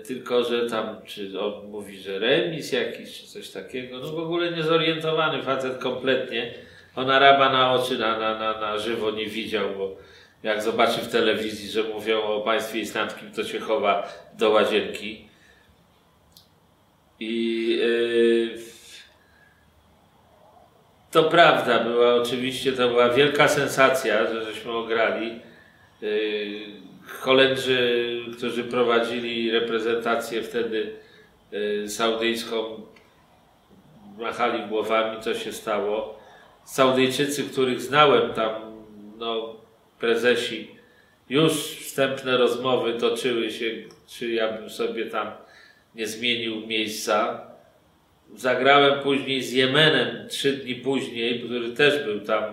tylko że tam, czy on mówi, że remis jakiś, czy coś takiego. No w ogóle niezorientowany facet kompletnie. On Araba na oczy, na, na, na, na żywo nie widział, bo jak zobaczy w telewizji, że mówią o państwie islamskim, to się chowa do łazienki. I yy, to prawda, była oczywiście, to była wielka sensacja, że żeśmy ograli. Yy, Holendrzy, którzy prowadzili reprezentację wtedy yy, saudyjską, machali głowami, co się stało. Saudyjczycy, których znałem tam, no, prezesi, już wstępne rozmowy toczyły się, czy ja bym sobie tam nie zmienił miejsca. Zagrałem później z Jemenem trzy dni później, który też był tam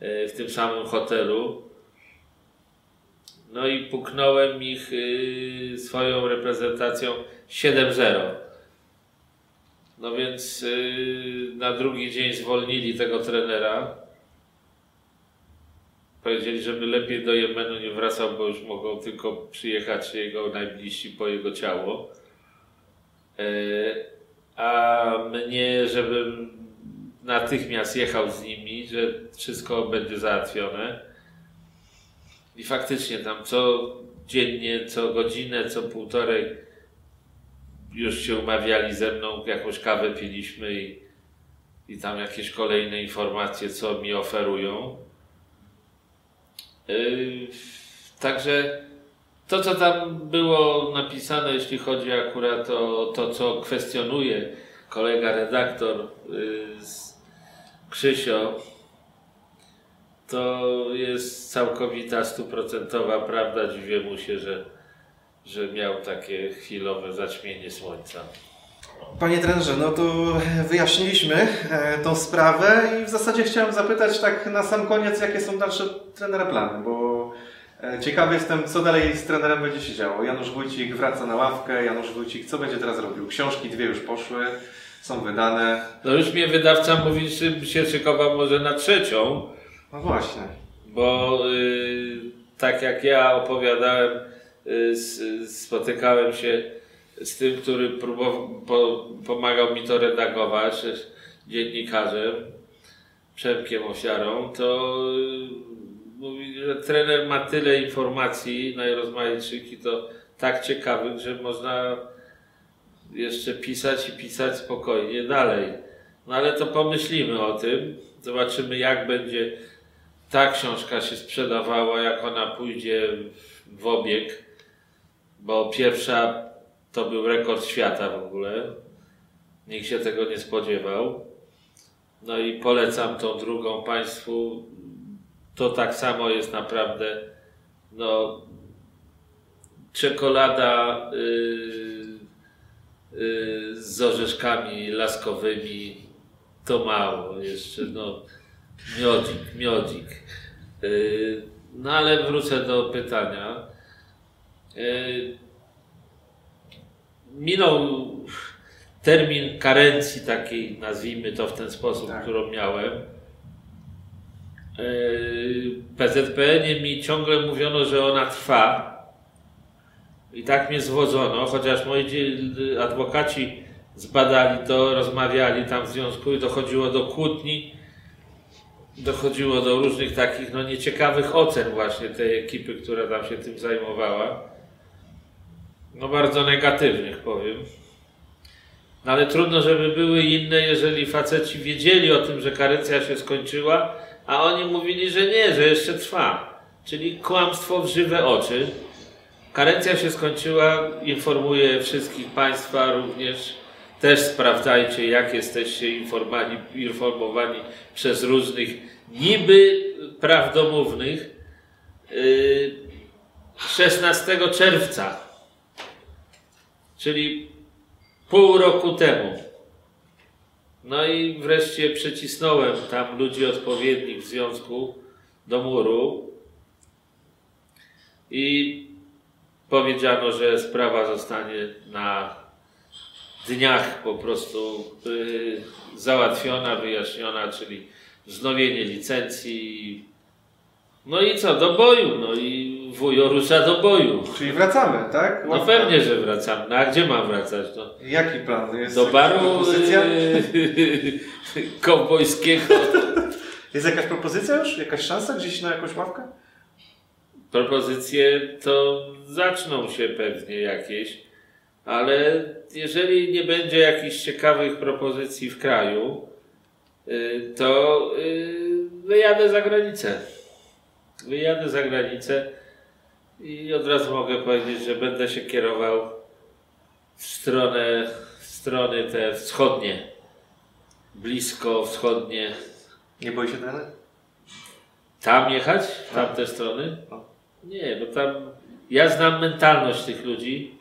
e, w tym samym hotelu. No i puknąłem ich e, swoją reprezentacją 7-0. No więc e, na drugi dzień zwolnili tego trenera. Powiedzieli, żeby lepiej do Jemenu nie wracał, bo już mogą tylko przyjechać jego najbliżsi po jego ciało. A mnie, żebym natychmiast jechał z nimi, że wszystko będzie załatwione. I faktycznie tam co dziennie, co godzinę, co półtorej już się umawiali ze mną, jakąś kawę piliśmy i, i tam jakieś kolejne informacje, co mi oferują. Yy, także to, co tam było napisane, jeśli chodzi akurat o to, co kwestionuje kolega redaktor yy, z Krzysio, to jest całkowita, stuprocentowa prawda. Dziwię mu się, że, że miał takie chwilowe zaćmienie słońca. Panie trenerze, no to wyjaśniliśmy e, tą sprawę i w zasadzie chciałem zapytać tak na sam koniec, jakie są dalsze trenera plany, bo e, ciekawy jestem, co dalej z trenerem będzie się działo. Janusz Wójcik wraca na ławkę, Janusz Wójcik co będzie teraz robił? Książki dwie już poszły, są wydane. No już mnie wydawca mówi, że się szykował może na trzecią. No właśnie. Bo y, tak jak ja opowiadałem, y, spotykałem się z tym, który próbował, po, pomagał mi to redagować, dziennikarzem, Przemkiem Ofiarą, to y, mówi, że trener ma tyle informacji najrozmaitszych i to tak ciekawych, że można jeszcze pisać i pisać spokojnie dalej. No ale to pomyślimy o tym, zobaczymy jak będzie ta książka się sprzedawała, jak ona pójdzie w obieg, bo pierwsza to był rekord świata w ogóle. Nikt się tego nie spodziewał. No i polecam tą drugą Państwu. To tak samo jest naprawdę no, czekolada yy, yy, z orzeszkami laskowymi. To mało jeszcze, no miodzik, miodzik. Yy, no ale wrócę do pytania. Yy, minął termin karencji takiej, nazwijmy to w ten sposób, tak. którą miałem. PZPN mi ciągle mówiono, że ona trwa. I tak mnie zwodzono, chociaż moi adwokaci zbadali to, rozmawiali tam w związku i dochodziło do kłótni, dochodziło do różnych takich no, nieciekawych ocen właśnie tej ekipy, która tam się tym zajmowała. No bardzo negatywnych powiem. No ale trudno, żeby były inne, jeżeli faceci wiedzieli o tym, że karencja się skończyła, a oni mówili, że nie, że jeszcze trwa. czyli kłamstwo w żywe oczy. Karencja się skończyła, informuję wszystkich Państwa również. Też sprawdzajcie, jak jesteście informowani, przez różnych niby prawdomównych. 16 czerwca, czyli pół roku temu. No i wreszcie przycisnąłem tam ludzi odpowiednich w związku do muru i powiedziano, że sprawa zostanie na dniach po prostu yy, załatwiona, wyjaśniona, czyli wznowienie licencji. No i co, do boju, no i wujo rusza do boju. Czyli wracamy, tak? No pewnie, że wracamy. No a gdzie mam wracać? No, Jaki plan? Jest do baru kowbojskiego. Jest jakaś propozycja już? Jakaś szansa gdzieś na jakąś ławkę? Propozycje to zaczną się pewnie jakieś, ale jeżeli nie będzie jakichś ciekawych propozycji w kraju, yy, to yy, wyjadę za granicę. Wyjadę za granicę i od razu mogę powiedzieć, że będę się kierował w stronę, w strony te wschodnie, blisko wschodnie. Nie boi się trener? Tam jechać? W tamte strony? No. Nie, bo tam ja znam mentalność tych ludzi.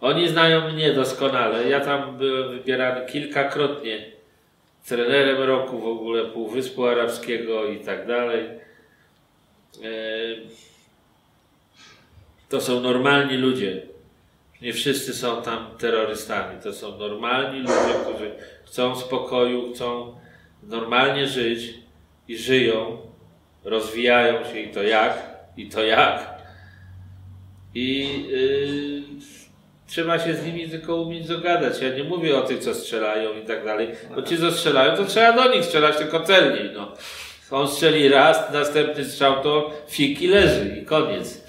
Oni znają mnie doskonale. Ja tam byłem wybierany kilkakrotnie trenerem roku w ogóle Półwyspu Arabskiego i tak dalej. Eee, To są normalni ludzie. Nie wszyscy są tam terrorystami. To są normalni ludzie, którzy chcą spokoju, chcą normalnie żyć i żyją, rozwijają się i to jak, i to jak. I yy, trzeba się z nimi tylko umieć dogadać. Ja nie mówię o tych, co strzelają i tak dalej, bo ci, co strzelają, to trzeba do nich strzelać tylko celniej. No. On strzeli raz, następny strzał to fiki leży i koniec.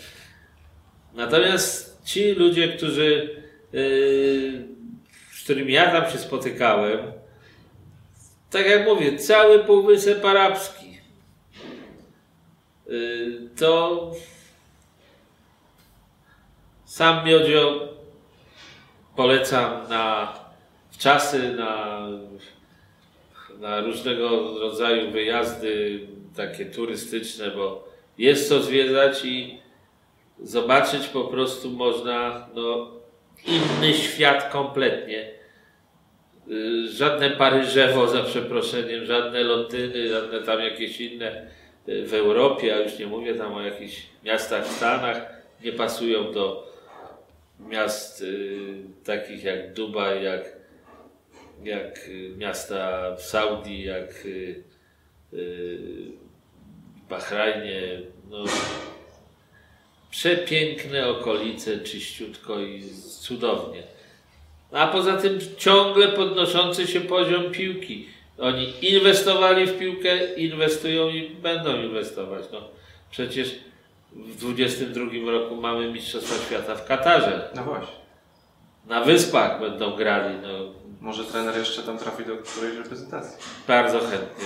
Natomiast ci ludzie, którzy, yy, z którymi ja tam się spotykałem, tak jak mówię, cały Półwysep Arabski, yy, to sam Miodzio polecam na czasy, na, na różnego rodzaju wyjazdy takie turystyczne, bo jest co zwiedzać i zobaczyć po prostu można no, inny świat kompletnie. Y, Żadne Paryżewo za przeproszeniem, żadne Londyny, żadne tam jakieś inne y, w Europie, a już nie mówię tam o jakichś miastach w Stanach, nie pasują do miast y, takich jak Dubaj, jak, jak y, miasta w Saudii, jak y, Bahrajnie. No, przepiękne okolice, czyściutko i cudownie. A poza tym ciągle podnoszący się poziom piłki. Oni inwestowali w piłkę, inwestują i będą inwestować. No, przecież w 2022 roku mamy Mistrzostwa Świata w Katarze. No właśnie. Na Wyspach będą grali. No, Może trener jeszcze tam trafi do którejś reprezentacji. bardzo chętnie,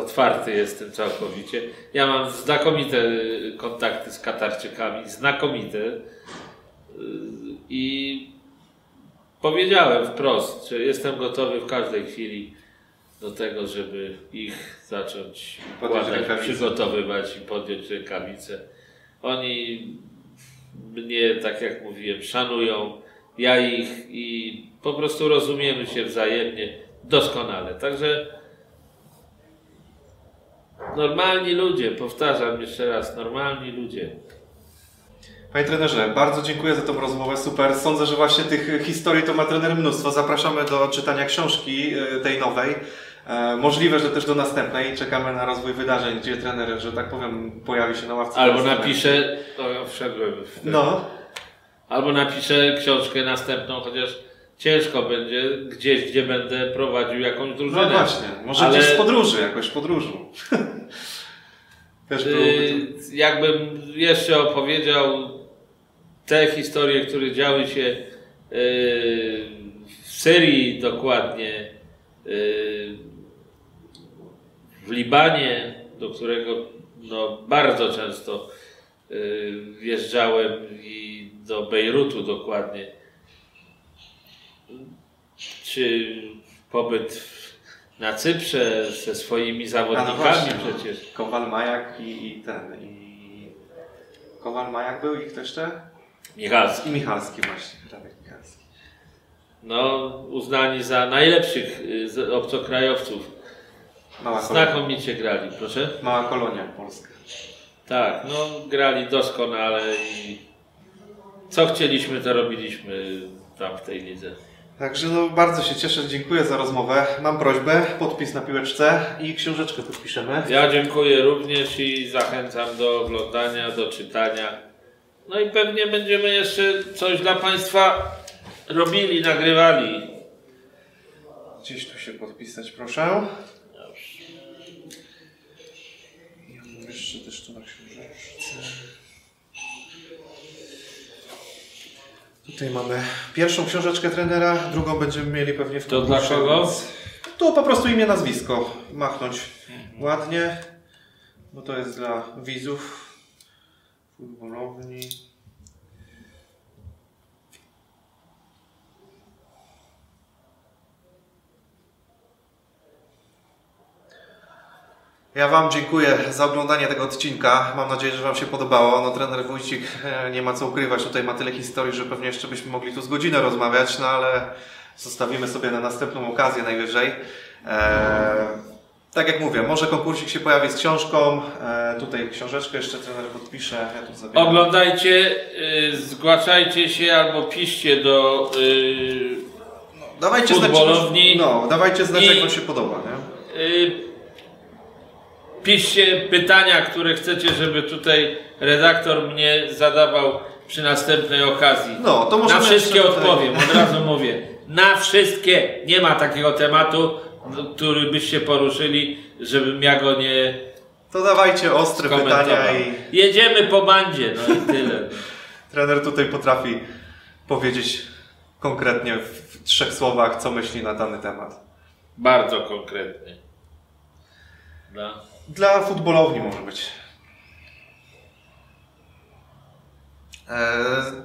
otwarty jestem całkowicie. Ja mam znakomite y, kontakty z Katarczykami, znakomite. Y, I powiedziałem wprost, że jestem gotowy w każdej chwili do tego, żeby ich zacząć układać, przygotowywać i podjąć rękawice. Oni mnie, tak jak mówiłem, szanują, ja ich i po prostu rozumiemy się wzajemnie doskonale. Także normalni ludzie, powtarzam jeszcze raz, normalni ludzie. Panie trenerze, bardzo dziękuję za tą rozmowę, super. Sądzę, że właśnie tych historii to ma trener mnóstwo. Zapraszamy do czytania książki y, tej nowej. E, Możliwe, że też do następnej. Czekamy na rozwój wydarzeń, gdzie trener, że tak powiem, pojawi się na ławce. Albo zastępczej. napiszę, to ja wszedłem w ten, No, albo napiszę książkę następną, chociaż ciężko będzie gdzieś, gdzie będę prowadził jakąś drużynę. no właśnie. Może Ale- gdzieś z podróży, jakoś podróżu. też byłoby Yy, jakbym jeszcze opowiedział te historie, które działy się yy, w Syrii dokładnie, yy, w Libanie, do którego no, bardzo często y, wjeżdżałem i do Bejrutu dokładnie. Czy pobyt na Cyprze ze swoimi no zawodnikami właśnie, no. przecież. Kowal Majak i, i ten. I... Kowal Majak był i kto jeszcze? Michalski. I Michalski właśnie. Radek Michalski. No, uznani za najlepszych y, obcokrajowców. Mała kolonia. Znakomicie grali, proszę. Mała kolonia polska. Tak, no grali doskonale i co chcieliśmy, to robiliśmy tam w tej lidze. Także no, bardzo się cieszę, dziękuję za rozmowę. Mam prośbę, podpis na piłeczce i książeczkę podpiszemy. Ja dziękuję również i zachęcam do oglądania, do czytania. No i pewnie będziemy jeszcze coś dla Państwa robili, nagrywali. Gdzieś tu się podpisać, proszę. Jeszcze też tu na książeczce. Tutaj mamy pierwszą książeczkę trenera, drugą będziemy mieli pewnie w To dla konkursie, kogo? więc Tu po prostu imię, nazwisko machnąć ładnie, bo to jest dla widzów futbolowni. Ja Wam dziękuję za oglądanie tego odcinka. Mam nadzieję, że Wam się podobało. No, trener Wójcik e, nie ma co ukrywać. Tutaj ma tyle historii, że pewnie jeszcze byśmy mogli tu z godzinę rozmawiać, no ale zostawimy sobie na następną okazję najwyżej. E, tak jak mówię, może konkursik się pojawi z książką. E, tutaj książeczkę jeszcze trener podpisze. Ja tu zabieram. Oglądajcie, y, zgłaszajcie się albo piszcie do y, Dawajcie znać, no, dawajcie znać, I- jak Wam się podoba. Nie? Y, Piszcie pytania, które chcecie, żeby tutaj redaktor mnie zadawał przy następnej okazji. No, to Na możemy wszystkie odpowiem, od razu mówię. Na wszystkie. Nie ma takiego tematu, który byście poruszyli, żebym ja go nie To dawajcie ostre pytania i Jedziemy po bandzie, no i tyle. trener tutaj potrafi powiedzieć konkretnie w, w trzech słowach, co myśli na dany temat. Bardzo konkretnie. No. Dla futbolowni może być. E,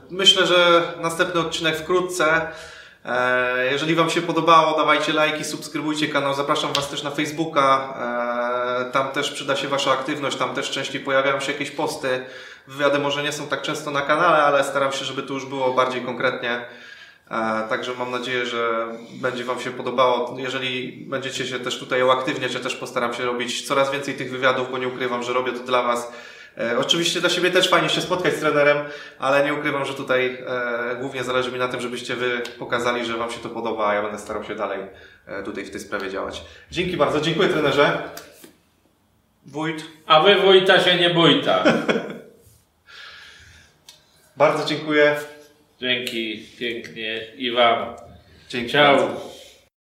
Myślę, że następny odcinek wkrótce. E, Jeżeli Wam się podobało, dawajcie lajki, subskrybujcie kanał. Zapraszam Was też na Facebooka. E, Tam też przyda się Wasza aktywność, tam też częściej pojawiają się jakieś posty. Wywiady może nie są tak często na kanale, ale staram się, żeby to już było bardziej konkretnie. E, Także mam nadzieję, że będzie Wam się podobało. Jeżeli będziecie się też tutaj uaktywniać, ja też postaram się robić coraz więcej tych wywiadów, bo nie ukrywam, że robię to dla Was. E, Oczywiście dla siebie też fajnie się spotkać z trenerem, ale nie ukrywam, że tutaj e, głównie zależy mi na tym, żebyście Wy pokazali, że Wam się to podoba, a ja będę starał się dalej tutaj w tej sprawie działać. Dzięki bardzo, dziękuję trenerze. Wójt, A wy wójta się nie bójta. bardzo dziękuję. Dzięki pięknie i wam. Dzięki Ciao. bardzo.